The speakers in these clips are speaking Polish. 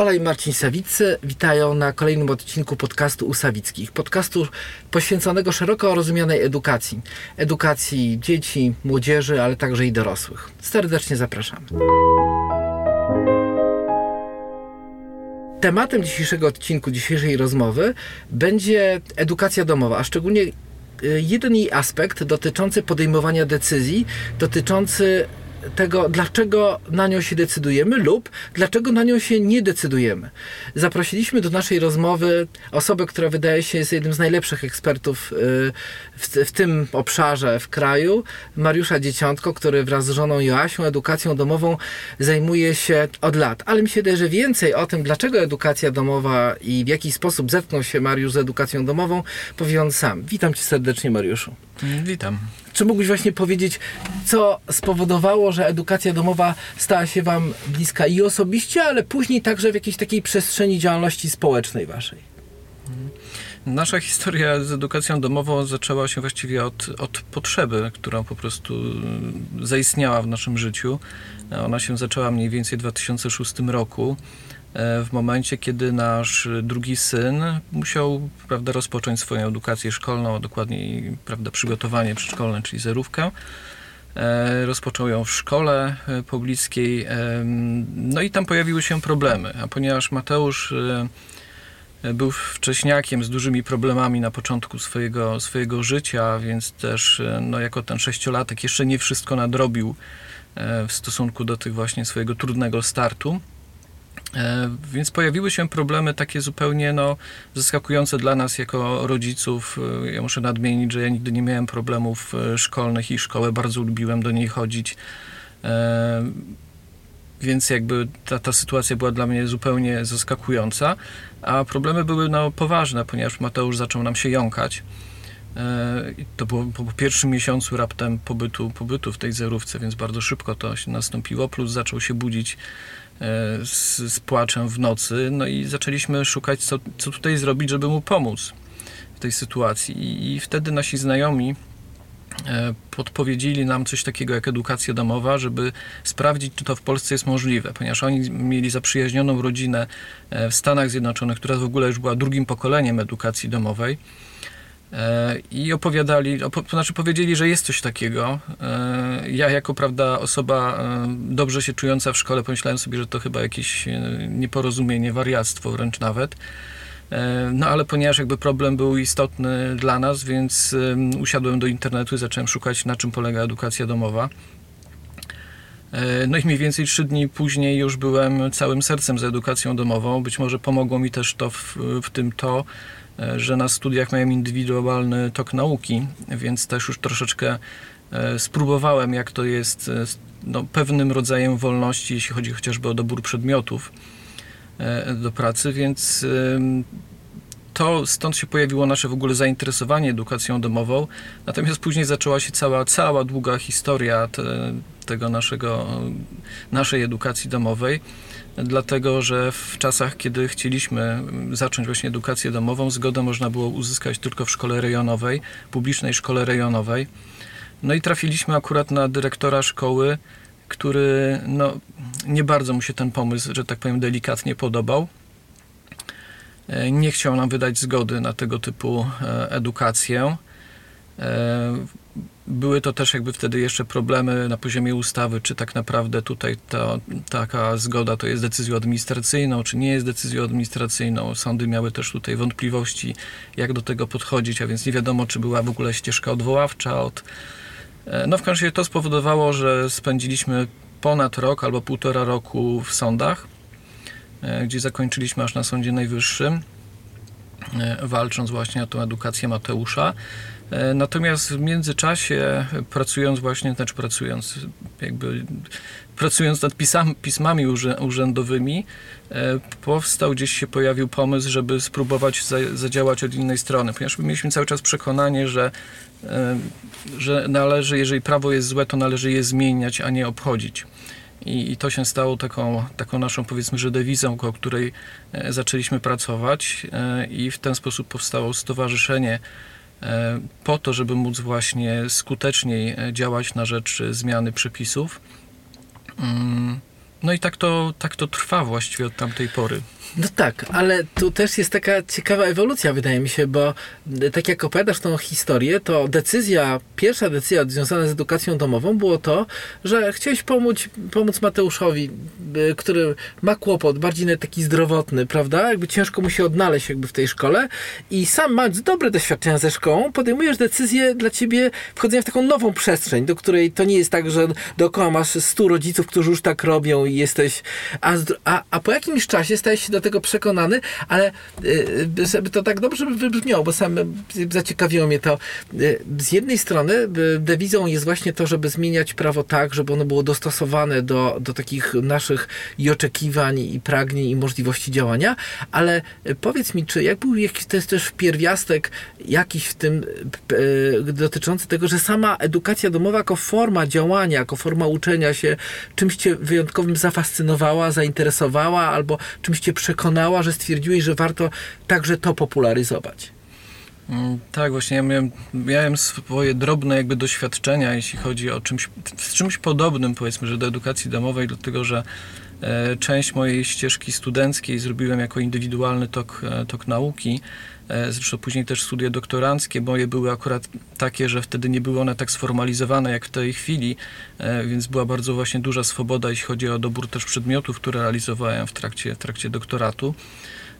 Ola i Marcin Sawicy witają na kolejnym odcinku podcastu u Sawickich. Podcastu poświęconego szeroko rozumianej edukacji. Edukacji dzieci, młodzieży, ale także i dorosłych. Serdecznie zapraszamy. Tematem dzisiejszego odcinku, dzisiejszej rozmowy będzie edukacja domowa, a szczególnie y, jeden jej aspekt dotyczący podejmowania decyzji, dotyczący tego, dlaczego na nią się decydujemy lub dlaczego na nią się nie decydujemy. Zaprosiliśmy do naszej rozmowy osobę, która wydaje się jest jednym z najlepszych ekspertów y, w, w tym obszarze w kraju, Mariusza Dzieciątko, który wraz z żoną Joasią edukacją domową zajmuje się od lat. Ale mi się wydaje, że więcej o tym, dlaczego edukacja domowa i w jaki sposób zetknął się Mariusz z edukacją domową, powie on sam. Witam cię serdecznie, Mariuszu. Witam. Czy mógłbyś właśnie powiedzieć, co spowodowało, że edukacja domowa stała się Wam bliska i osobiście, ale później także w jakiejś takiej przestrzeni działalności społecznej Waszej? Nasza historia z edukacją domową zaczęła się właściwie od, od potrzeby, która po prostu zaistniała w naszym życiu. Ona się zaczęła mniej więcej w 2006 roku. W momencie, kiedy nasz drugi syn musiał prawda, rozpocząć swoją edukację szkolną, a dokładniej prawda, przygotowanie przedszkolne, czyli zerówkę. Rozpoczął ją w szkole pobliskiej, no i tam pojawiły się problemy. A ponieważ Mateusz był wcześniakiem z dużymi problemami na początku swojego, swojego życia, więc też no, jako ten sześciolatek jeszcze nie wszystko nadrobił w stosunku do tych właśnie swojego trudnego startu. Więc pojawiły się problemy takie zupełnie no, zaskakujące dla nas jako rodziców. Ja muszę nadmienić, że ja nigdy nie miałem problemów szkolnych i szkołę bardzo lubiłem do niej chodzić. Więc jakby ta, ta sytuacja była dla mnie zupełnie zaskakująca, a problemy były no, poważne, ponieważ Mateusz zaczął nam się jąkać. I to było po pierwszym miesiącu raptem pobytu, pobytu w tej zerówce, więc bardzo szybko to nastąpiło, plus zaczął się budzić z, z płaczem w nocy, no i zaczęliśmy szukać, co, co tutaj zrobić, żeby mu pomóc w tej sytuacji. I, i wtedy nasi znajomi podpowiedzieli nam coś takiego jak edukacja domowa, żeby sprawdzić, czy to w Polsce jest możliwe, ponieważ oni mieli zaprzyjaźnioną rodzinę w Stanach Zjednoczonych, która w ogóle już była drugim pokoleniem edukacji domowej. I opowiadali, op, to znaczy powiedzieli, że jest coś takiego. Ja, jako prawda, osoba dobrze się czująca w szkole, pomyślałem sobie, że to chyba jakieś nieporozumienie, wariactwo wręcz nawet. No ale ponieważ jakby problem był istotny dla nas, więc usiadłem do internetu i zacząłem szukać, na czym polega edukacja domowa. No i mniej więcej trzy dni później już byłem całym sercem za edukacją domową. Być może pomogło mi też to w, w tym to, że na studiach miałem indywidualny tok nauki, więc też już troszeczkę spróbowałem, jak to jest no, pewnym rodzajem wolności, jeśli chodzi chociażby o dobór przedmiotów do pracy, więc to stąd się pojawiło nasze w ogóle zainteresowanie edukacją domową. Natomiast później zaczęła się cała, cała długa historia te, tego naszego, naszej edukacji domowej. Dlatego, że w czasach, kiedy chcieliśmy zacząć właśnie edukację domową, zgodę można było uzyskać tylko w szkole rejonowej, publicznej szkole rejonowej. No i trafiliśmy akurat na dyrektora szkoły, który no, nie bardzo mu się ten pomysł, że tak powiem, delikatnie podobał. Nie chciał nam wydać zgody na tego typu edukację. Były to też jakby wtedy jeszcze problemy na poziomie ustawy, czy tak naprawdę tutaj ta, taka zgoda to jest decyzją administracyjną, czy nie jest decyzją administracyjną. Sądy miały też tutaj wątpliwości, jak do tego podchodzić, a więc nie wiadomo, czy była w ogóle ścieżka odwoławcza od. No w każdym razie to spowodowało, że spędziliśmy ponad rok albo półtora roku w sądach, gdzie zakończyliśmy aż na Sądzie Najwyższym, walcząc właśnie o tą edukację Mateusza. Natomiast w międzyczasie, pracując właśnie, znaczy pracując, jakby pracując nad pismami urzędowymi, powstał, gdzieś się pojawił pomysł, żeby spróbować za, zadziałać od innej strony, ponieważ mieliśmy cały czas przekonanie, że, że należy, jeżeli prawo jest złe, to należy je zmieniać, a nie obchodzić. I, I, to się stało taką, taką naszą, powiedzmy, że dewizą, o której zaczęliśmy pracować, i w ten sposób powstało stowarzyszenie po to, żeby móc właśnie skuteczniej działać na rzecz zmiany przepisów. No i tak to, tak to trwa właściwie od tamtej pory. No tak, ale tu też jest taka ciekawa ewolucja, wydaje mi się, bo y, tak jak opowiadasz tą historię, to decyzja, pierwsza decyzja związana z edukacją domową było to, że chciałeś pomóc, pomóc Mateuszowi, y, który ma kłopot, bardziej taki zdrowotny, prawda? Jakby ciężko mu się odnaleźć jakby w tej szkole i sam mając dobre doświadczenia ze szkołą, podejmujesz decyzję dla ciebie wchodzenia w taką nową przestrzeń, do której to nie jest tak, że dookoła masz stu rodziców, którzy już tak robią jesteś, a, a, a po jakimś czasie stajesz się do tego przekonany, ale y, żeby to tak dobrze wybrzmiało, bo sam y, zaciekawiło mnie to. Y, Z jednej strony y, dewizą jest właśnie to, żeby zmieniać prawo tak, żeby ono było dostosowane do, do takich naszych i oczekiwań, i pragnień, i możliwości działania, ale y, powiedz mi, czy jak był jakiś to jest też pierwiastek jakiś w tym y, dotyczący tego, że sama edukacja domowa jako forma działania, jako forma uczenia się, czymś wyjątkowym zafascynowała, zainteresowała, albo czymś cię przekonała, że stwierdziłeś, że warto także to popularyzować. Mm, Tak, właśnie ja miałem, miałem swoje drobne jakby doświadczenia, jeśli chodzi o czymś, z czymś podobnym powiedzmy, że do edukacji domowej, dlatego że e, część mojej ścieżki studenckiej zrobiłem jako indywidualny tok, e, tok nauki. E, zresztą później też studia doktoranckie moje były akurat takie, że wtedy nie były one tak sformalizowane jak w tej chwili, e, więc była bardzo właśnie duża swoboda, jeśli chodzi o dobór też przedmiotów, które realizowałem w trakcie, w trakcie doktoratu.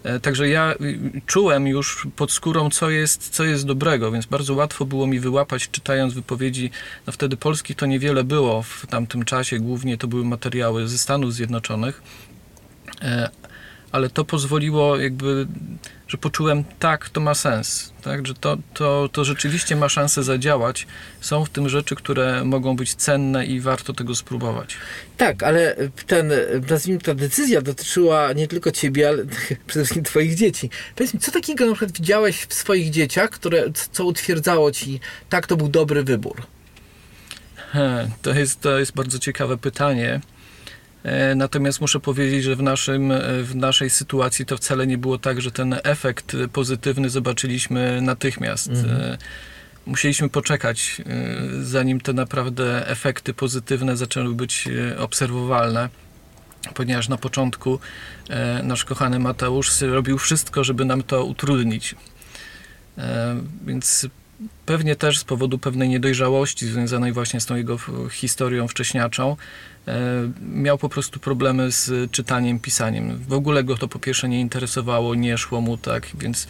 E, Także ja y, czułem już pod skórą, co jest, co jest dobrego, więc bardzo łatwo było mi wyłapać, czytając wypowiedzi. No wtedy polskich to niewiele było w tamtym czasie, głównie to były materiały ze Stanów Zjednoczonych, ale to pozwoliło jakby, że poczułem, tak, to ma sens, tak, że to, to, to rzeczywiście ma szansę zadziałać. Są w tym rzeczy, które mogą być cenne i warto tego spróbować. Tak, ale ten, nazwijmy ta decyzja dotyczyła nie tylko ciebie, ale przede wszystkim twoich dzieci. Powiedz mi, co takiego na przykład widziałeś w swoich dzieciach, które, co utwierdzało ci, tak, to był dobry wybór? He, To jest, to jest bardzo ciekawe pytanie. E, Natomiast muszę powiedzieć, że w, naszym, e, w naszej sytuacji to wcale nie było tak, że ten efekt pozytywny zobaczyliśmy natychmiast. Mhm. E, Musieliśmy poczekać, zanim te naprawdę efekty pozytywne zaczęły być obserwowalne, ponieważ na początku e, nasz kochany Mateusz robił wszystko, żeby nam to utrudnić. E, Więc pewnie też z powodu pewnej niedojrzałości związanej właśnie z tą jego f- historią wcześniaczą, e, miał po prostu problemy z czytaniem, pisaniem. W ogóle go to po pierwsze nie interesowało, nie szło mu tak, więc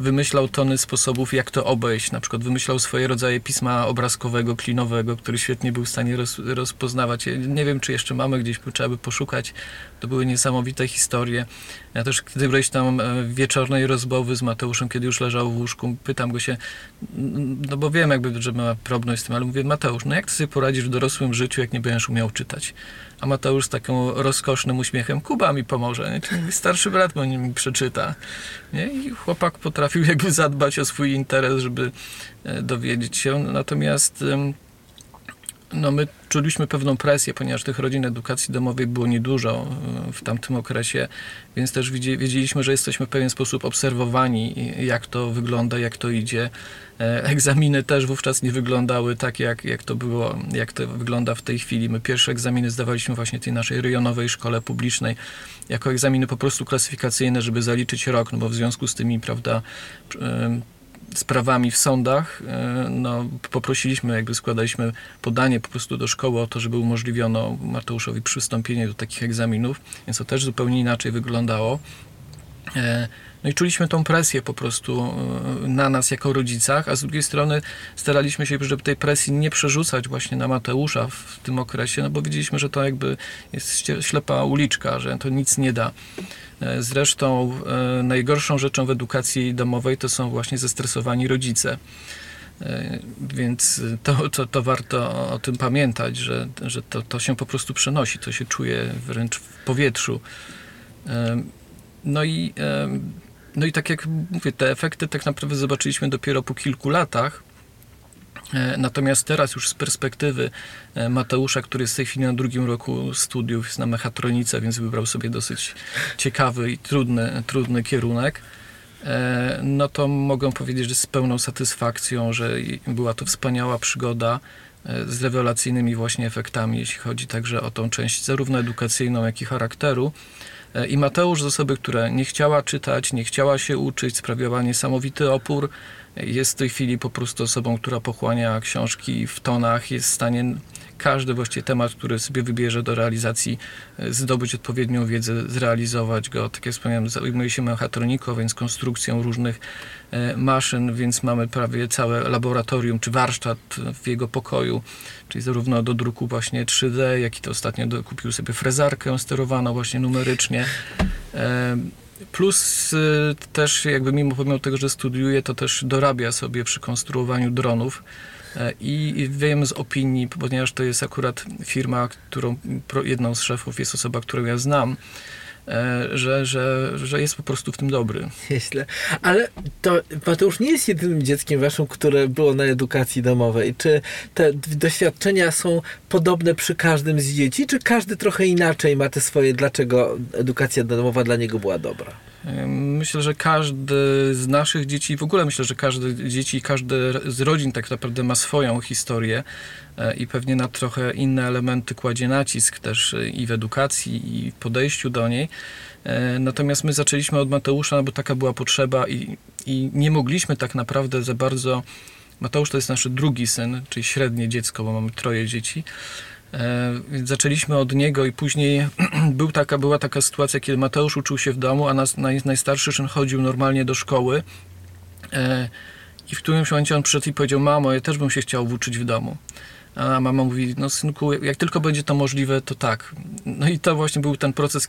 wymyślał tony sposobów, jak to obejść. Na przykład wymyślał swoje rodzaje pisma obrazkowego, klinowego, który świetnie był w stanie roz, rozpoznawać. Nie wiem, czy jeszcze mamy gdzieś, trzeba by poszukać. To były niesamowite historie. Ja też któreś tam e, wieczornej rozmowy z Mateuszem, kiedy już leżał w łóżku, pytam go się, no bo wiem jakby, że ma problem z tym, ale mówię, Mateusz, no jak ty sobie poradzisz w dorosłym życiu, jak nie będziesz umiał czytać? A Mateusz z taką rozkosznym uśmiechem, Kuba mi pomoże, nie? czyli starszy brat mi przeczyta. Nie? I chłopak potrafił jakby zadbać o swój interes, żeby e, dowiedzieć się. Natomiast no my czuliśmy pewną presję, ponieważ tych rodzin edukacji domowej było niedużo e, w tamtym okresie, więc też wiedzieliśmy, że jesteśmy w pewien sposób obserwowani, jak to wygląda, jak to idzie. E, Egzaminy też wówczas nie wyglądały tak, jak, jak to było, jak to wygląda w tej chwili. My pierwsze egzaminy zdawaliśmy właśnie tej naszej rejonowej szkole publicznej jako egzaminy po prostu klasyfikacyjne, żeby zaliczyć rok, no bo w związku z tymi, prawda, sprawami w sądach, e, no, poprosiliśmy, jakby składaliśmy podanie po prostu do szkoły o to, żeby umożliwiono Mateuszowi przystąpienie do takich egzaminów, więc to też zupełnie inaczej wyglądało. E, No i czuliśmy tą presję po prostu e, na nas jako rodzicach, a z drugiej strony staraliśmy się, żeby tej presji nie przerzucać właśnie na Mateusza w tym okresie, no bo wiedzieliśmy, że to jakby jest ślepa uliczka, że to nic nie da. E, Zresztą najgorszą rzeczą w edukacji domowej to są właśnie zestresowani rodzice. Więc to, to, to warto o tym pamiętać, że, że to, to się po prostu przenosi, to się czuje wręcz w powietrzu. No i, no i tak jak mówię, te efekty tak naprawdę zobaczyliśmy dopiero po kilku latach. E, Natomiast teraz już z perspektywy e, Mateusza, który jest w tej chwili na drugim roku studiów, jest na mechatronice, więc wybrał sobie dosyć ciekawy i trudny, trudny kierunek, e, no to mogę powiedzieć, że z pełną satysfakcją, że była to wspaniała przygoda, z rewelacyjnymi właśnie efektami, jeśli chodzi także o tą część zarówno edukacyjną, jak i charakteru. E, I Mateusz z osoby, która nie chciała czytać, nie chciała się uczyć, sprawiała niesamowity opór, e, jest w tej chwili po prostu osobą, która pochłania książki w tonach, jest w stanie każdy właściwie temat, który sobie wybierze do realizacji, e, zdobyć odpowiednią wiedzę, zrealizować go. Tak jak wspomniałem, zajmuje się mechatroniką, więc konstrukcją różnych e, maszyn, więc mamy prawie całe laboratorium czy warsztat w jego pokoju, czyli zarówno do druku właśnie 3D, jak i to ostatnio kupił sobie frezarkę sterowaną właśnie numerycznie. E, Plus też jakby mimo pomimo tego, że studiuje, to też dorabia sobie przy konstruowaniu dronów. E, I wiem z opinii, ponieważ to jest akurat firma, którą jedną z szefów jest osoba, którą ja znam, e, że, że, że jest po prostu w tym dobry. Nieźle. Ale to Mateusz nie jest jedynym dzieckiem waszym, które było na edukacji domowej. Czy te doświadczenia są podobne przy każdym z dzieci, czy każdy trochę inaczej ma te swoje, dlaczego edukacja domowa dla niego była dobra? Myślę, że każdy z naszych dzieci, w ogóle myślę, że każde dzieci, każdy z rodzin tak naprawdę ma swoją historię e, i pewnie na trochę inne elementy kładzie nacisk też e, i w edukacji, i w podejściu do niej. E, Natomiast my zaczęliśmy od Mateusza, no bo taka była potrzeba i, i nie mogliśmy tak naprawdę za bardzo. Mateusz to jest nasz drugi syn, czyli średnie dziecko, bo mamy troje dzieci. E, Więc zaczęliśmy od niego i później był taka, była taka sytuacja, kiedy Mateusz uczył się w domu, a nas, naj, najstarszy syn chodził normalnie do szkoły. E, I w którymś momencie on przyszedł i powiedział, mamo, ja też bym się chciał uczyć w domu. A mama mówi, no synku, jak tylko będzie to możliwe, to tak. No i to właśnie był ten proces,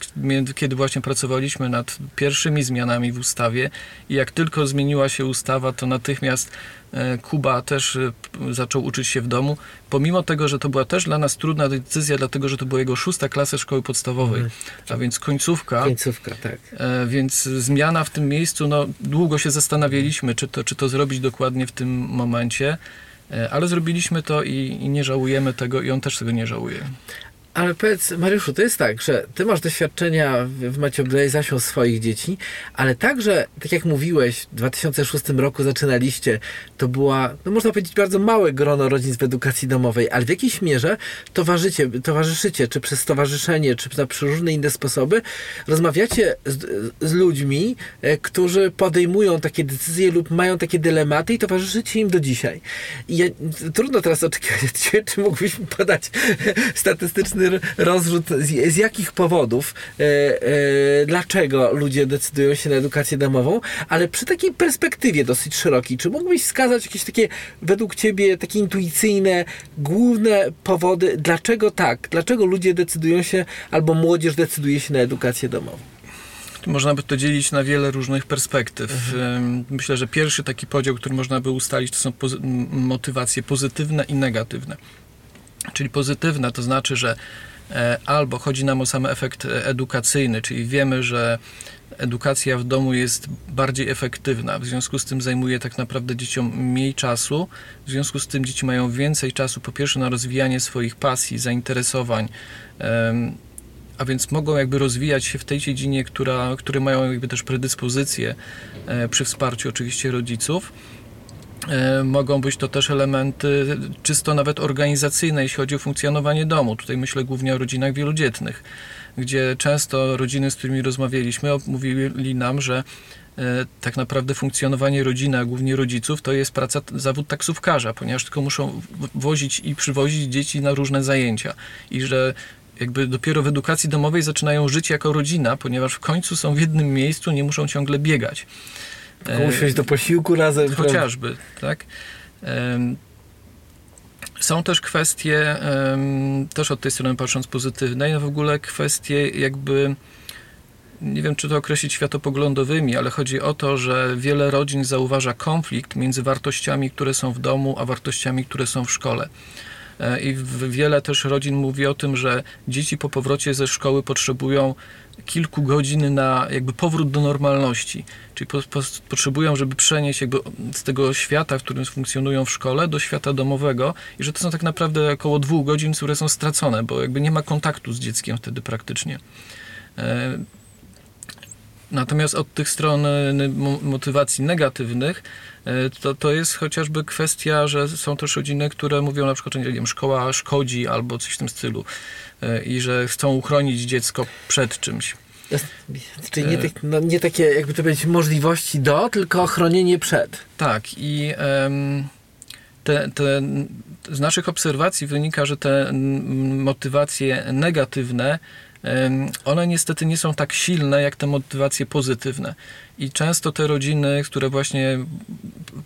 kiedy właśnie pracowaliśmy nad pierwszymi zmianami w ustawie i jak tylko zmieniła się ustawa, to natychmiast e, Kuba też e, zaczął uczyć się w domu, pomimo tego, że to była też dla nas trudna decyzja, dlatego, że to była jego szósta klasa szkoły podstawowej, a więc końcówka. Końcówka, tak. E, Więc zmiana w tym miejscu, no długo się zastanawialiśmy, czy to, czy to zrobić dokładnie w tym momencie, ale zrobiliśmy to i, i nie żałujemy tego i on też tego nie żałuje. Ale powiedz, Mariuszu, to jest tak, że ty masz doświadczenia w Macie Blazasią swoich dzieci, ale także, tak jak mówiłeś, w 2006 roku zaczynaliście, to była, no można powiedzieć, bardzo małe grono rodzin w edukacji domowej, ale w jakiejś mierze towarzycie, towarzyszycie, czy przez stowarzyszenie, czy na różne inne sposoby, rozmawiacie z, z ludźmi, e, którzy podejmują takie decyzje lub mają takie dylematy i towarzyszycie im do dzisiaj. I ja, trudno teraz oczekiwać czy mógłbyś podać statystyczny rozrzut, z, z jakich powodów, e, e, dlaczego ludzie decydują się na edukację domową, ale przy takiej perspektywie dosyć szerokiej, czy mógłbyś wskazać jakieś takie, według ciebie, takie intuicyjne, główne powody, dlaczego tak, dlaczego ludzie decydują się, albo młodzież decyduje się na edukację domową? Można by to dzielić na wiele różnych perspektyw. Ym, Myślę, że pierwszy taki podział, który można by ustalić, to są pozy- motywacje pozytywne i negatywne. Czyli pozytywne to znaczy, że e, albo chodzi nam o sam efekt e, edukacyjny, czyli wiemy, że edukacja w domu jest bardziej efektywna, w związku z tym zajmuje tak naprawdę dzieciom mniej czasu, w związku z tym dzieci mają więcej czasu po pierwsze na rozwijanie swoich pasji, zainteresowań, a więc mogą jakby rozwijać się w tej dziedzinie, która, które mają jakby też predyspozycje e, przy wsparciu oczywiście rodziców. E, Mogą być to też elementy czysto nawet organizacyjne, jeśli chodzi o funkcjonowanie domu. Tutaj myślę głównie o rodzinach wielodzietnych, gdzie często rodziny, z którymi rozmawialiśmy, mówili nam, że e, tak naprawdę funkcjonowanie rodziny, a głównie rodziców, to jest praca, zawód taksówkarza, ponieważ tylko muszą wozić i przywozić dzieci na różne zajęcia. I że jakby dopiero w edukacji domowej zaczynają żyć jako rodzina, ponieważ w końcu są w jednym miejscu, nie muszą ciągle biegać. E, Usiąść do posiłku razem. Chociażby, tak? Są też kwestie, też od tej strony patrząc pozytywnej, no w ogóle kwestie jakby, nie wiem czy to określić światopoglądowymi, ale chodzi o to, że wiele rodzin zauważa konflikt między wartościami, które są w domu, a wartościami, które są w szkole. E, I wiele też rodzin mówi o tym, że dzieci po powrocie ze szkoły potrzebują kilku godzin na jakby powrót do normalności. Czyli po, po, potrzebują, żeby przenieść jakby z tego świata, w którym funkcjonują w szkole, do świata domowego i że to są tak naprawdę około dwóch godzin, które są stracone, bo jakby nie ma kontaktu z dzieckiem wtedy praktycznie. E, Natomiast od tych stron e, mo- motywacji negatywnych, to, to jest chociażby kwestia, że są też rodziny, które mówią na przykład, że nie wiem, szkoła szkodzi albo coś w tym stylu e, i że chcą uchronić dziecko przed czymś. Czyli nie, tak, no, nie takie, jakby to powiedzieć, możliwości do, tylko chronienie przed. Tak, i em, te, te, z naszych obserwacji wynika, że te motywacje negatywne, one niestety nie są tak silne jak te motywacje pozytywne. I często te rodziny, które właśnie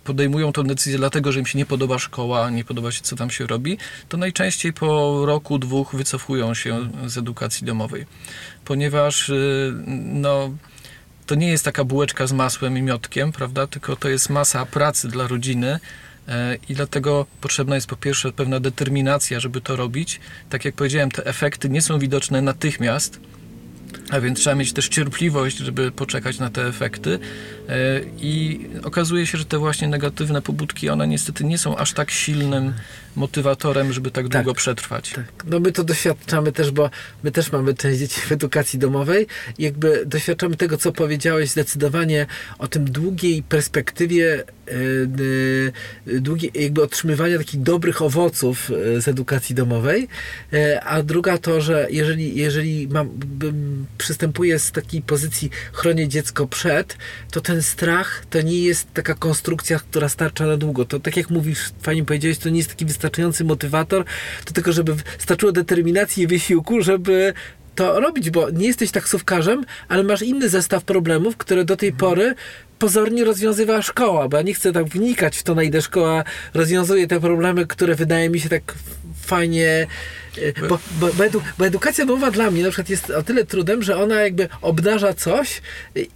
podejmują tę decyzję dlatego, że im się nie podoba szkoła, nie podoba się co tam się robi, to najczęściej po roku, dwóch wycofują się z edukacji domowej. Ponieważ y, no, to nie jest taka bułeczka z masłem i miotkiem, prawda? Tylko to jest masa pracy dla rodziny. E, I dlatego potrzebna jest po pierwsze pewna determinacja, żeby to robić. Tak jak powiedziałem, te efekty nie są widoczne natychmiast, a więc trzeba mieć też cierpliwość, żeby poczekać na te efekty. E, I okazuje się, że te właśnie negatywne pobudki, one niestety nie są aż tak silnym motywatorem, żeby tak długo przetrwać. Tak. No my to doświadczamy też, bo my też mamy część dzieci w edukacji domowej jakby doświadczamy tego, co powiedziałeś zdecydowanie o tym długiej perspektywie yy, yy, długiej, jakby otrzymywania takich dobrych owoców yy, z edukacji domowej, a druga to, że jeżeli, jeżeli mam, przystępuję z takiej pozycji chronię dziecko przed, to ten strach to nie jest taka konstrukcja, która starcza na długo. To tak jak mówisz, fajnie powiedziałeś, to nie jest taki wystarczający motywator do tego, żeby starczyło determinacji i wysiłku, żeby to robić, bo nie jesteś taksówkarzem, ale masz inny zestaw problemów, które do tej pory pozornie rozwiązywała szkoła, bo ja nie chcę tak wnikać w to, na ile szkoła rozwiązuje te problemy, które wydaje mi się tak fajnie, bo, bo, bo, edu, bo edukacja domowa dla mnie na przykład jest o tyle trudem, że ona jakby obdarza coś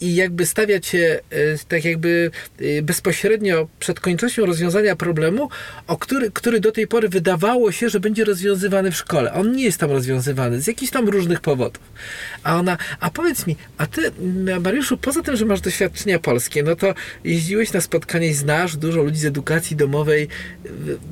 i jakby stawia cię e, tak jakby e, bezpośrednio przed końcością rozwiązania problemu, o który, który do tej pory wydawało się, że będzie rozwiązywany w szkole. On nie jest tam rozwiązywany z jakichś tam różnych powodów. A ona, a powiedz mi, a ty Mariuszu, poza tym, że masz doświadczenia polskie, no to jeździłeś na spotkania i znasz dużo ludzi z edukacji domowej,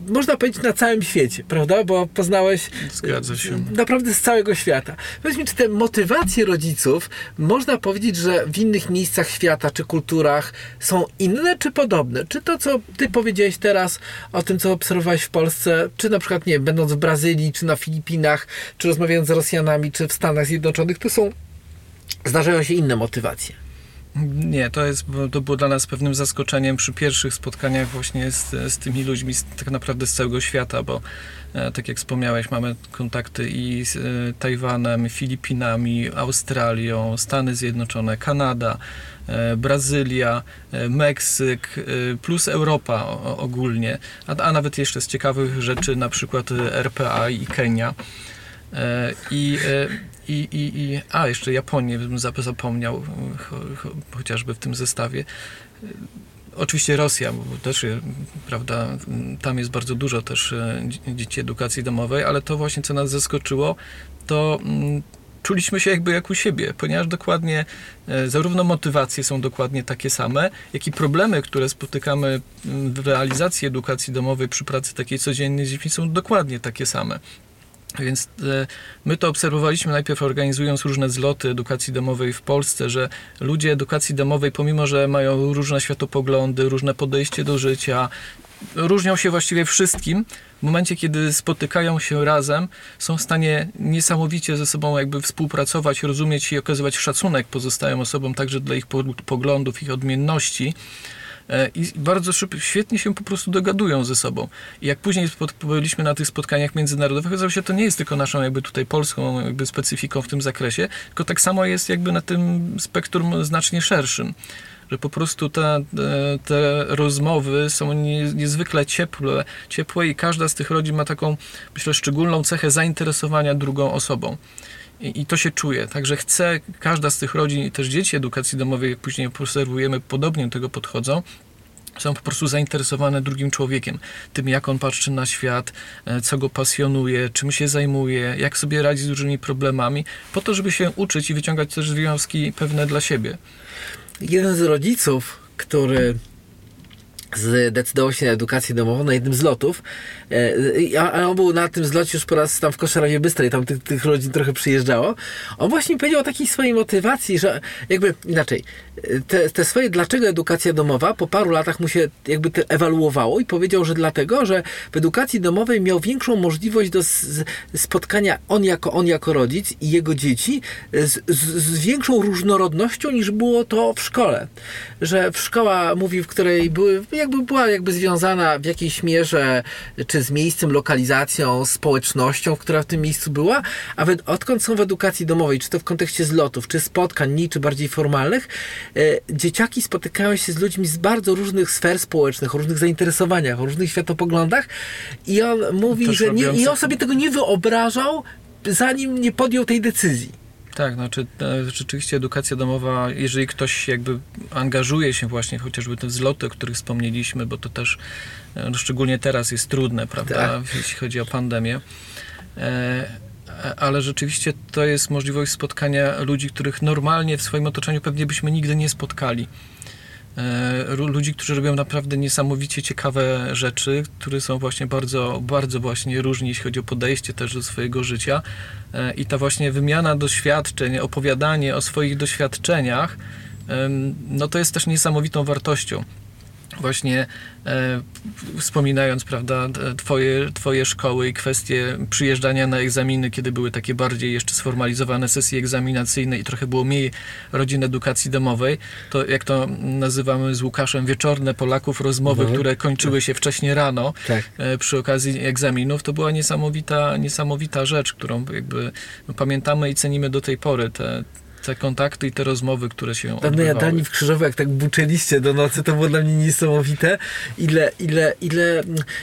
można powiedzieć na całym świecie, prawda? Bo poznałeś Zgadza się. naprawdę z całego świata. Powiedz mi, czy te motywacje rodziców, można powiedzieć, że w innych miejscach świata czy kulturach są inne czy podobne? Czy to, co ty powiedziałeś teraz o tym, co obserwowałeś w Polsce, czy na przykład, nie wiem, będąc w Brazylii, czy na Filipinach, czy rozmawiając z Rosjanami, czy w Stanach Zjednoczonych, to są, zdarzają się inne motywacje. Nie, to, jest, to było dla nas pewnym zaskoczeniem przy pierwszych spotkaniach właśnie z, z tymi ludźmi z, tak naprawdę z całego świata, bo tak jak wspomniałeś, mamy kontakty i z e, Tajwanem, Filipinami, Australią, Stany Zjednoczone, Kanada, e, Brazylia, e, Meksyk, e, plus Europa ogólnie, a, a nawet jeszcze z ciekawych rzeczy na przykład e, RPA i Kenia. E, I, e, i, i, i, a, jeszcze Japonię bym zap- zapomniał, cho, cho, chociażby w tym zestawie. Oczywiście Rosja, bo też, e, prawda, tam jest bardzo dużo też e, dzie- dzieci edukacji domowej, ale to właśnie, co nas zaskoczyło, to mm, czuliśmy się jakby jak u siebie, ponieważ dokładnie e, zarówno motywacje są dokładnie takie same, jak i problemy, które spotykamy m, w realizacji edukacji domowej przy pracy takiej codziennej z dziećmi są dokładnie takie same. Więc e, my to obserwowaliśmy najpierw organizując różne zloty edukacji domowej w Polsce, że ludzie edukacji domowej, pomimo że mają różne światopoglądy, różne podejście do życia, różnią się właściwie wszystkim, w momencie kiedy spotykają się razem, są w stanie niesamowicie ze sobą jakby współpracować, rozumieć i okazywać szacunek pozostałym osobom także dla ich po- poglądów, ich odmienności. E, i bardzo szybko, świetnie się po prostu dogadują ze sobą. I jak później byliśmy na tych spotkaniach międzynarodowych, okazało się, że to nie jest tylko naszą jakby tutaj polską jakby specyfiką w tym zakresie, tylko tak samo jest jakby na tym spektrum znacznie szerszym. Że po prostu te, te rozmowy są nie, niezwykle ciepłe, ciepłe i każda z tych rodzin ma taką, myślę, szczególną cechę zainteresowania drugą osobą. I, I to się czuje. Także chce, każda z tych rodzin i też dzieci edukacji domowej, jak później obserwujemy, podobnie do tego podchodzą, są po prostu zainteresowane drugim człowiekiem, tym jak on patrzy na świat, e, co go pasjonuje, czym się zajmuje, jak sobie radzi z różnymi problemami, po to, żeby się uczyć i wyciągać też wnioski pewne dla siebie. jeden z rodziców, który zdecydował się na edukację domową na jednym z lotów. E, A, on był na tym zlocie już po raz tam w Koszarawie Bystrej, tam tych, tych rodzin trochę przyjeżdżało. On właśnie powiedział o takiej swojej motywacji, że jakby inaczej, e, te, te swoje dlaczego edukacja domowa po paru latach mu się jakby te ewaluowało i powiedział, że dlatego, że w edukacji domowej miał większą możliwość do spotkania on jako on jako rodzic i jego dzieci z, z, z większą różnorodnością niż było to w szkole. Że w szkoła mówi, w której były, jakby była jakby związana w jakiejś mierze czy z miejscem, lokalizacją, społecznością, która w tym miejscu była, a w, odkąd są w edukacji domowej, czy to w kontekście zlotów, czy spotkań, ni, czy bardziej formalnych, e, dzieciaki spotykają się z ludźmi z bardzo różnych sfer społecznych, o różnych zainteresowaniach, o różnych światopoglądach i on mówi, Też że nie, i on sobie tego nie wyobrażał, zanim nie podjął tej decyzji. Tak, znaczy e, rzeczywiście edukacja domowa, jeżeli ktoś jakby angażuje się właśnie chociażby te wzloty, o których wspomnieliśmy, bo to też e, no szczególnie teraz jest trudne, prawda, Tak. jeśli chodzi o pandemię. E, ale rzeczywiście to jest możliwość spotkania ludzi, których normalnie w swoim otoczeniu pewnie byśmy nigdy nie spotkali. E, Ludzi, którzy robią naprawdę niesamowicie ciekawe rzeczy, które są właśnie bardzo, bardzo właśnie różni, jeśli chodzi o podejście też do swojego życia. E, I ta właśnie wymiana doświadczeń, opowiadanie o swoich doświadczeniach, no to jest też niesamowitą wartością. Właśnie e, wspominając, prawda, twoje, twoje szkoły i kwestie przyjeżdżania na egzaminy, kiedy były takie bardziej jeszcze sformalizowane sesje egzaminacyjne i trochę było mniej rodzin edukacji domowej, to jak to nazywamy z Łukaszem, wieczorne Polaków rozmowy, Mhm. które kończyły się wcześnie rano, Tak. e, przy okazji egzaminów, to była niesamowita, niesamowita rzecz, którą jakby pamiętamy i cenimy do tej pory. Te, te kontakty i te rozmowy, które się Pewne odbywały. jadalni w Krzyżowie, jak tak buczyliście do nocy, to było dla mnie niesamowite. Ile, ile, ile,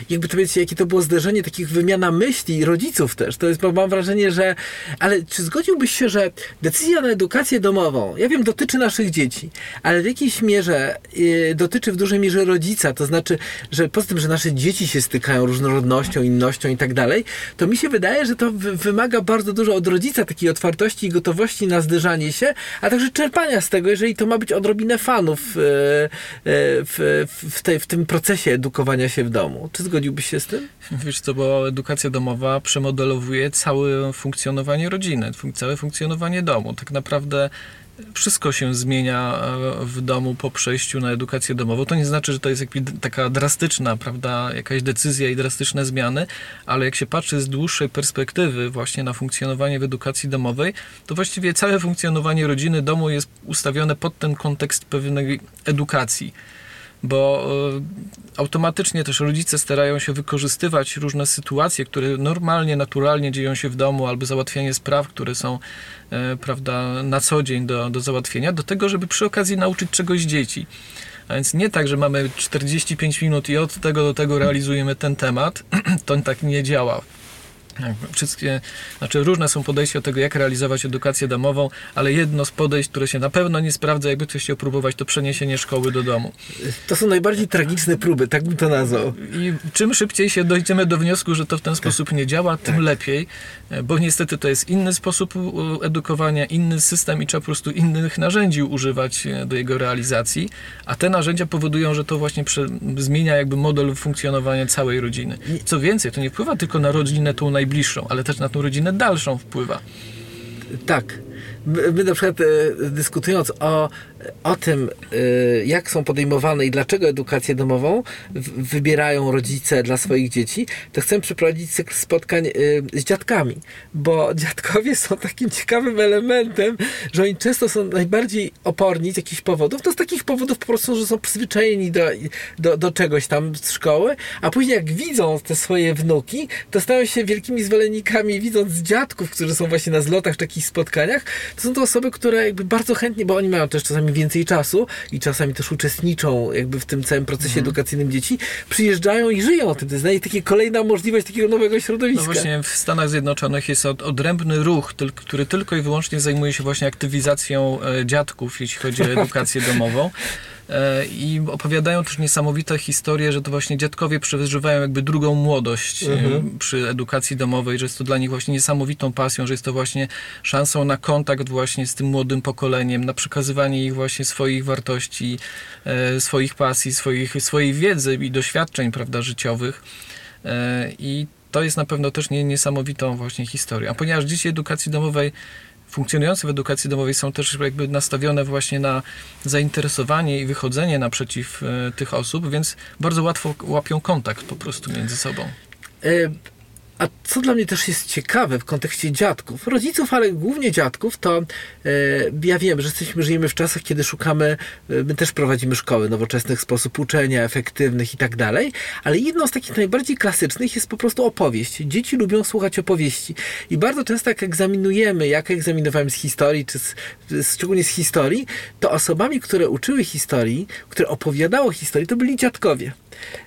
jakby to wiecie, jakie to było zderzenie takich wymiana myśli i rodziców też. To jest, bo mam wrażenie, że, ale czy zgodziłbyś się, że decyzja na edukację domową, ja wiem, dotyczy naszych dzieci, ale w jakiejś mierze y, dotyczy w dużej mierze rodzica, to znaczy, że poza tym, że nasze dzieci się stykają różnorodnością, innością i tak dalej, to mi się wydaje, że to wy- wymaga bardzo dużo od rodzica takiej otwartości i gotowości na zderzanie się, a także czerpania z tego, jeżeli to ma być odrobinę fanów e, e, w, w, w, tej, w tym procesie edukowania się w domu. Czy zgodziłbyś się z tym? Wiesz co, bo edukacja domowa przemodelowuje całe funkcjonowanie rodziny, całe funkcjonowanie domu. Tak naprawdę wszystko się zmienia e, w domu po przejściu na edukację domową. To nie znaczy, że to jest taka drastyczna, prawda, jakaś decyzja i drastyczne zmiany, ale jak się patrzy z dłuższej perspektywy właśnie na funkcjonowanie w edukacji domowej, to właściwie całe funkcjonowanie rodziny, domu jest ustawione pod ten kontekst pewnej edukacji bo e, automatycznie też rodzice starają się wykorzystywać różne sytuacje, które normalnie, naturalnie dzieją się w domu, albo załatwianie spraw, które są e, prawda, na co dzień do, do załatwienia, do tego, żeby przy okazji nauczyć czegoś dzieci. A więc nie tak, że mamy 45 minut i od tego do tego realizujemy ten temat, to tak nie działa. Wszystkie, znaczy różne są podejścia do tego, jak realizować edukację domową, ale jedno z podejść, które się na pewno nie sprawdza, jakby ktoś chciał próbować, to przeniesienie szkoły do domu. To są najbardziej tragiczne próby, tak bym to nazwał. I czym szybciej się dojdziemy do wniosku, że to w ten sposób nie działa, tym lepiej, e, bo niestety to jest inny sposób u- edukowania, inny system i trzeba po prostu innych narzędzi używać e, do jego realizacji, a te narzędzia powodują, że to właśnie zmienia jakby model funkcjonowania całej rodziny. Co więcej, to nie wpływa tylko na rodzinę tą najbliższą, ale też na tą rodzinę dalszą wpływa. Tak. My, na przykład e, dyskutując o, o tym, e, jak są podejmowane i dlaczego edukację domową wybierają rodzice dla swoich dzieci, to chcę przeprowadzić cykl spotkań e, z dziadkami, bo dziadkowie są takim ciekawym elementem, że oni często są najbardziej oporni z jakichś powodów. To z takich powodów po prostu, że są przyzwyczajeni do, do, do czegoś tam z szkoły, a później jak widzą te swoje wnuki, to stają się wielkimi zwolennikami, widząc dziadków, którzy są właśnie na zlotach, takich spotkaniach, to są to osoby, które jakby bardzo chętnie, bo oni mają też czasami więcej czasu i czasami też uczestniczą jakby w tym całym procesie edukacyjnym dzieci, przyjeżdżają i żyją tym. To jest dla nich takie kolejna możliwość takiego nowego środowiska. No właśnie w Stanach Zjednoczonych jest od, odrębny ruch, tyl, który tylko i wyłącznie zajmuje się właśnie aktywizacją e, dziadków, jeśli chodzi o edukację domową. E, I opowiadają też niesamowite historie, że to właśnie dziadkowie przeżywają jakby drugą młodość e, Mhm. przy edukacji domowej, że jest to dla nich właśnie niesamowitą pasją, że jest to właśnie szansą na kontakt właśnie z tym młodym pokoleniem, na przekazywanie ich właśnie swoich wartości, e, swoich pasji, swoich, swojej wiedzy i doświadczeń, prawda, życiowych. I to jest na pewno też nie, niesamowitą właśnie historią. A ponieważ dzieci edukacji domowej funkcjonujące w edukacji domowej są też jakby nastawione właśnie na zainteresowanie i wychodzenie naprzeciw e, tych osób, więc bardzo łatwo łapią kontakt po prostu między sobą. E, A co dla mnie też jest ciekawe w kontekście dziadków, rodziców, ale głównie dziadków, to e, ja wiem, że jesteśmy, żyjemy w czasach, kiedy szukamy, e, my też prowadzimy szkoły nowoczesnych, sposób uczenia, efektywnych i tak dalej, ale jedną z takich najbardziej klasycznych jest po prostu opowieść. Dzieci lubią słuchać opowieści i bardzo często jak egzaminujemy, jak egzaminowałem z historii, czy z, szczególnie z historii, to osobami, które uczyły historii, które opowiadało historii, to byli dziadkowie.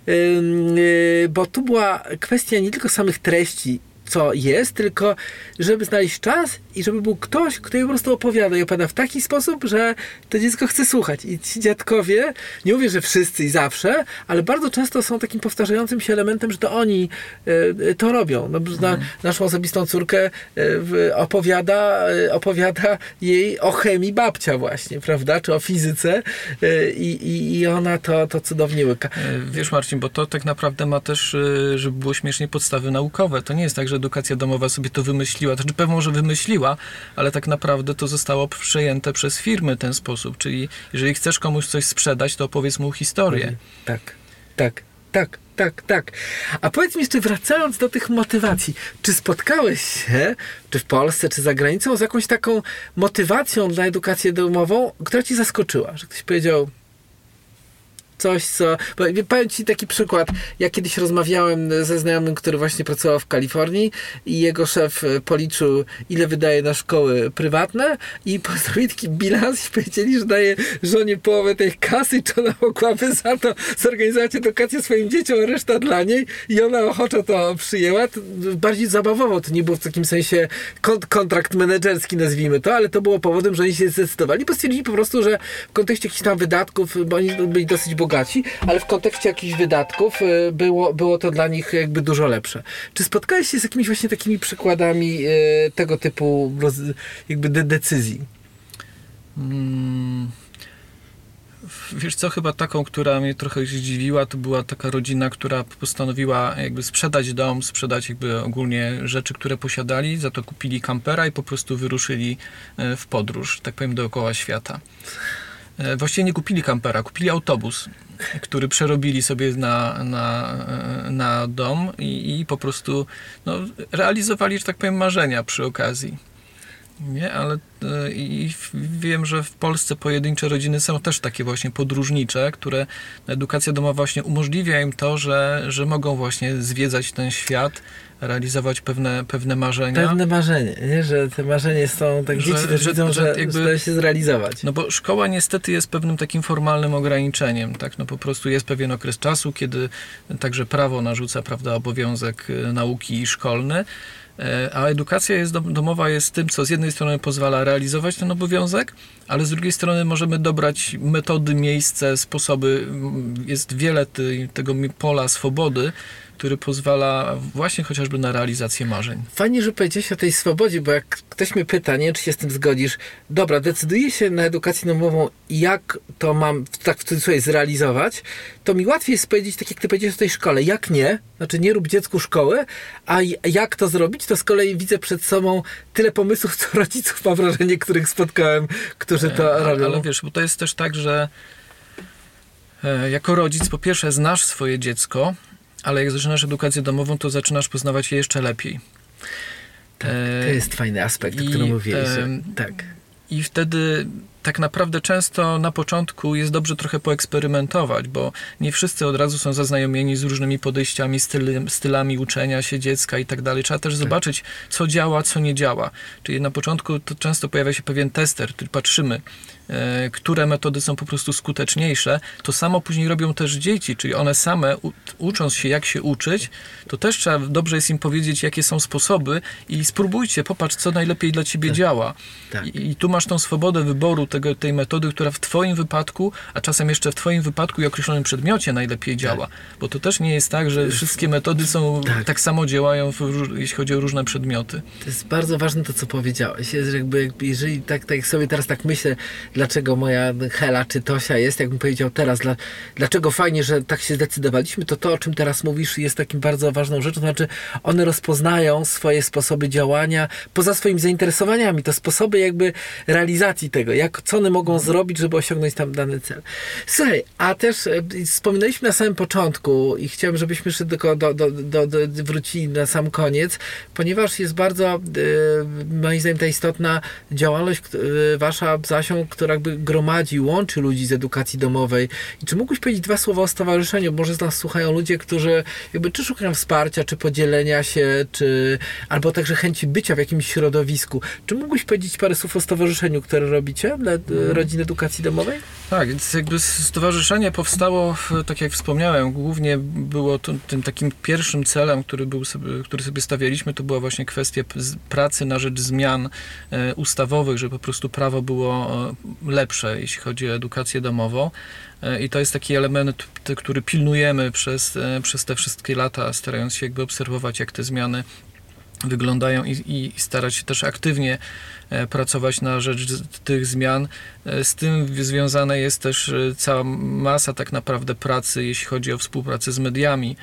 Y, bo tu była kwestia nie tylko samych treści, co jest, tylko żeby znaleźć czas i żeby był ktoś, kto jej po prostu opowiada i opowiada w taki sposób, że to dziecko chce słuchać. I ci dziadkowie, nie mówię, że wszyscy i zawsze, ale bardzo często są takim powtarzającym się elementem, że to oni y, to robią. No, na, naszą osobistą córkę y, opowiada, y, opowiada jej o chemii babcia właśnie, prawda? Czy o fizyce i, i, ona to, to cudownie łyka. Wiesz Marcin, bo to tak naprawdę ma też, żeby było śmiesznie, podstawy naukowe. To nie jest tak, że edukacja domowa sobie to wymyśliła. To znaczy pewnie może wymyśliła, ale tak naprawdę to zostało przejęte przez firmy w ten sposób. Czyli jeżeli chcesz komuś coś sprzedać, to opowiedz mu historię. Tak, tak, tak, tak, tak. A powiedz mi jeszcze, wracając do tych motywacji, czy spotkałeś się, czy w Polsce, czy za granicą, z jakąś taką motywacją dla edukacji domową, która ci zaskoczyła? Że ktoś powiedział coś, co... Powiem ci taki przykład. Ja kiedyś rozmawiałem ze znajomym, który właśnie pracował w Kalifornii i jego szef e, policzył, ile wydaje na szkoły prywatne i postawili taki bilans i powiedzieli, że daje żonie połowę tej kasy, czy ona mogłaby za to zorganizować edukację swoim dzieciom, reszta dla niej i ona ochoczo to przyjęła. Bardziej zabawowo, to nie było w takim sensie kont- kontrakt menedżerski, nazwijmy to, ale to było powodem, że oni się zdecydowali, bo stwierdzili po prostu, że w kontekście jakichś tam wydatków, bo oni byli dosyć bogaci, ale w kontekście jakichś wydatków y, było, było to dla nich jakby dużo lepsze. Czy spotkałeś się z jakimiś właśnie takimi przykładami y, tego typu jakby de- decyzji? Mm. Wiesz co, chyba taką, która mnie trochę zdziwiła, to była taka rodzina, która postanowiła jakby sprzedać dom, sprzedać jakby ogólnie rzeczy, które posiadali, za to kupili kampera i po prostu wyruszyli e, w podróż, tak powiem, dookoła świata. E, Właściwie nie kupili kampera, kupili autobus, który przerobili sobie na, na, e, na dom i, i po prostu no, realizowali, że tak powiem, marzenia przy okazji. Nie, ale e, i wiem, że w Polsce pojedyncze rodziny są też takie właśnie podróżnicze, które edukacja domowa właśnie umożliwia im to, że, że mogą właśnie zwiedzać ten świat, realizować pewne, pewne marzenia. Pewne marzenie, nie? że te marzenia są, tak Że- dzieci też że- widzą, że że, jakby- że się zrealizować. No bo szkoła niestety jest pewnym takim formalnym ograniczeniem, tak? No po prostu jest pewien okres czasu, kiedy także prawo narzuca, prawda, obowiązek e, nauki szkolny, e, a edukacja jest dom- domowa jest tym, co z jednej strony pozwala realizować ten obowiązek, ale z drugiej strony możemy dobrać metody, miejsce, sposoby. Jest wiele tej- tego pola swobody, który pozwala właśnie chociażby na realizację marzeń. Fajnie, że powiedziałeś o tej swobodzie, bo jak ktoś mnie pyta, nie, czy się z tym zgodzisz, dobra, decyduję się na edukację domową i jak to mam, tak w cudzysłowie, zrealizować, to mi łatwiej jest powiedzieć, tak jak ty powiedziałeś o tej szkole, jak nie, znaczy nie rób dziecku szkoły, a jak to zrobić, to z kolei widzę przed sobą tyle pomysłów, co rodziców, mam wrażenie, których spotkałem, którzy to E, robią. Ale wiesz, bo to jest też tak, że e, jako rodzic po pierwsze znasz swoje dziecko, ale jak zaczynasz edukację domową, to zaczynasz poznawać je jeszcze lepiej. tak, e, to jest fajny aspekt, o którym mówiłeś. em, tak. I wtedy tak naprawdę często na początku jest dobrze trochę poeksperymentować, bo nie wszyscy od razu są zaznajomieni z różnymi podejściami, styl, stylami uczenia się dziecka i tak dalej. Trzeba też zobaczyć, co działa, co nie działa. Czyli na początku to często pojawia się pewien tester, który patrzymy, e, które metody są po prostu skuteczniejsze, to samo później robią też dzieci, czyli one same ucząc się jak się uczyć, to też trzeba dobrze jest im powiedzieć jakie są sposoby i spróbujcie, popatrz co najlepiej dla ciebie działa. Tak. I, I tu masz tą swobodę wyboru tego, tej metody, która w twoim wypadku, a czasem jeszcze w twoim wypadku i określonym przedmiocie najlepiej działa. Bo to też nie jest tak, że wszystkie metody są Tak. tak, samo działają, w, jeśli chodzi o różne przedmioty. To jest bardzo ważne to, co powiedziałeś. Jest, jakby jeżeli tak, tak sobie teraz tak myślę, dlaczego moja Hela czy Tosia jest, jakbym powiedział teraz, dla, dlaczego fajnie, że tak się zdecydowaliśmy, to to, o czym teraz mówisz, jest takim bardzo ważną rzeczą. Znaczy, one rozpoznają swoje sposoby działania poza swoimi zainteresowaniami. To sposoby jakby realizacji tego, jak, co one mogą zrobić, żeby osiągnąć tam dany cel. Słuchaj, a też e, wspominaliśmy na samym początku i chciałem, żebyśmy jeszcze tylko do, do, do, do, wrócili na sam koniec, ponieważ jest bardzo, e, moim zdaniem, ta istotna działalność e, wasza z Asią, która jakby gromadzi, łączy ludzi z edukacji domowej. I czy mógłbyś powiedzieć dwa słowa o stowarzyszeniu? Może z nas słuchają ludzie, którzy jakby czy szukają wsparcia, czy podzielenia się, czy albo także chęci bycia w jakimś środowisku. Czy mógłbyś powiedzieć parę słów o stowarzyszeniu, które robicie dla e, rodzin edukacji domowej? Tak, więc jakby stowarzyszenie powstało, tak jak wspomniałem, głównie było to, tym takim pierwszym celem, który, był sobie, który sobie stawialiśmy, to była właśnie kwestia pracy na rzecz zmian e, ustawowych, żeby po prostu prawo było e, lepsze, jeśli chodzi o edukację domową. E, I to jest taki element, który pilnujemy przez, e, przez te wszystkie lata, starając się jakby obserwować, jak te zmiany wyglądają i, i starać się też aktywnie e, pracować na rzecz tych zmian. Z tym związana jest też cała masa tak naprawdę pracy, jeśli chodzi o współpracę z mediami.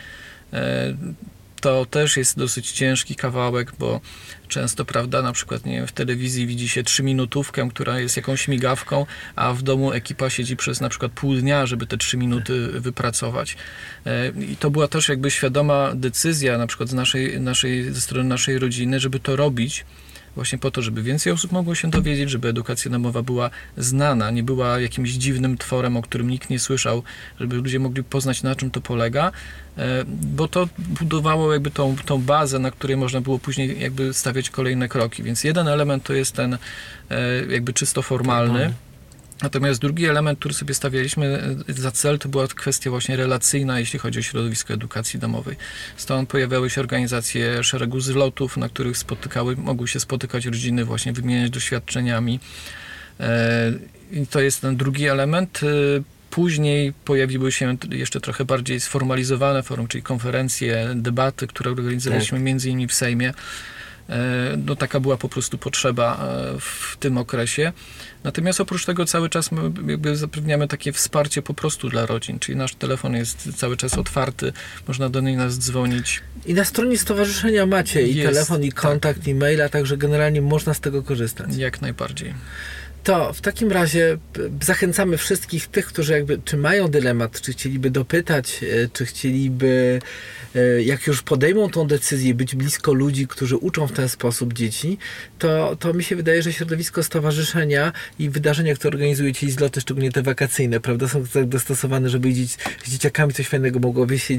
To też jest dosyć ciężki kawałek, bo często, prawda, na przykład nie wiem, w telewizji widzi się trzyminutówkę, która jest jakąś migawką, a w domu ekipa siedzi przez na przykład pół dnia, żeby te trzy minuty wypracować. E, I to była też jakby świadoma decyzja na przykład z naszej, naszej, ze strony naszej rodziny, żeby to robić, właśnie po to, żeby więcej osób mogło się dowiedzieć, żeby edukacja domowa była znana, nie była jakimś dziwnym tworem, o którym nikt nie słyszał, żeby ludzie mogli poznać, na czym to polega, e, bo to budowało jakby tą, tą bazę, na której można było później jakby stawiać kolejne kroki. Więc jeden element to jest ten e, jakby czysto formalny. Natomiast drugi element, który sobie stawialiśmy e, za cel, to była kwestia właśnie relacyjna, jeśli chodzi o środowisko edukacji domowej. Stąd pojawiały się organizacje szeregu zlotów, na których spotykały, mogły się spotykać rodziny, właśnie wymieniać doświadczeniami. E, I to jest ten drugi element. E, Później pojawiły się jeszcze trochę bardziej sformalizowane forum, czyli konferencje, debaty, które organizowaliśmy między innymi w Sejmie. E, No taka była po prostu potrzeba e, w tym okresie. Natomiast oprócz tego cały czas my jakby zapewniamy takie wsparcie po prostu dla rodzin, czyli nasz telefon jest cały czas otwarty, można do niej nas dzwonić. I na stronie stowarzyszenia macie i Jest, telefon, i tak. kontakt, i maila, także generalnie można z tego korzystać. Jak najbardziej. To w takim razie p- zachęcamy wszystkich tych, którzy jakby, czy mają dylemat, czy chcieliby dopytać, e, czy chcieliby, e, jak już podejmą tą decyzję, być blisko ludzi, którzy uczą w ten sposób dzieci, to, to mi się wydaje, że środowisko stowarzyszenia i wydarzenia, które organizujecie i zloty, szczególnie te wakacyjne, prawda, są tak dostosowane, żeby dzieci, z dzieciakami coś fajnego mogłoby się.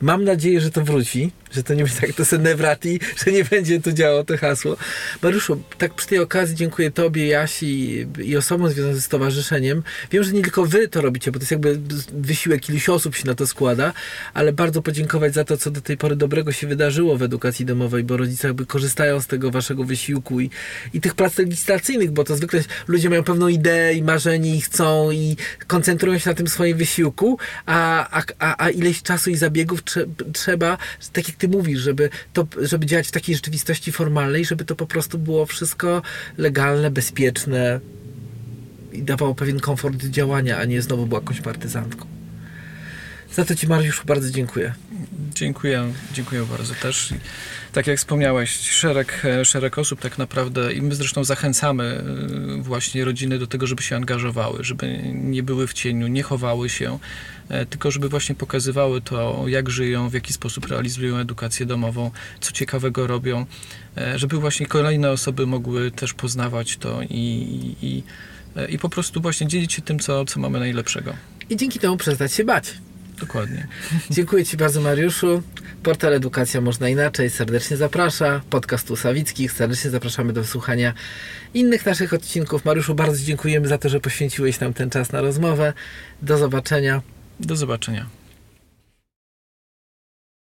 Mam nadzieję, że to wróci, że to nie będzie tak to senewrati, że nie będzie tu działo to hasło. Mariuszu, tak przy tej okazji dziękuję Tobie, Jasi i osobom związanym ze stowarzyszeniem. Wiem, że nie tylko Wy to robicie, bo to jest jakby wysiłek iluś osób się na to składa, ale bardzo podziękować za to, co do tej pory dobrego się wydarzyło w edukacji domowej, bo rodzice jakby korzystają z tego Waszego wysiłku i, i tych prac legislacyjnych, bo to zwykle ludzie mają pewną ideę i marzenie i chcą i koncentrują się na tym swoim wysiłku, a, a, a, a ileś czasu i zabiegów trze, trzeba, tak jak Ty mówisz, żeby, to, żeby działać w takiej rzeczywistości formalnej, żeby to po prostu było wszystko legalne, bezpieczne i dawało pewien komfort działania, a nie znowu była jakąś partyzantką. Za to Ci, Mariuszu, bardzo dziękuję. Dziękuję, dziękuję bardzo też. Tak jak wspomniałeś, szereg, e, szereg osób tak naprawdę i my zresztą zachęcamy e, właśnie rodziny do tego, żeby się angażowały, żeby nie były w cieniu, nie chowały się, e, tylko żeby właśnie pokazywały to, jak żyją, w jaki sposób realizują edukację domową, co ciekawego robią, żeby właśnie kolejne osoby mogły też poznawać to i, i, i po prostu właśnie dzielić się tym, co, co mamy najlepszego. I dzięki temu przestać się bać. Dokładnie. Dziękuję Ci bardzo, Mariuszu. Portal Edukacja Można Inaczej serdecznie zaprasza. Podcast u Sawickich. Serdecznie zapraszamy do wysłuchania innych naszych odcinków. Mariuszu, bardzo dziękujemy za to, że poświęciłeś nam ten czas na rozmowę. Do zobaczenia. Do zobaczenia.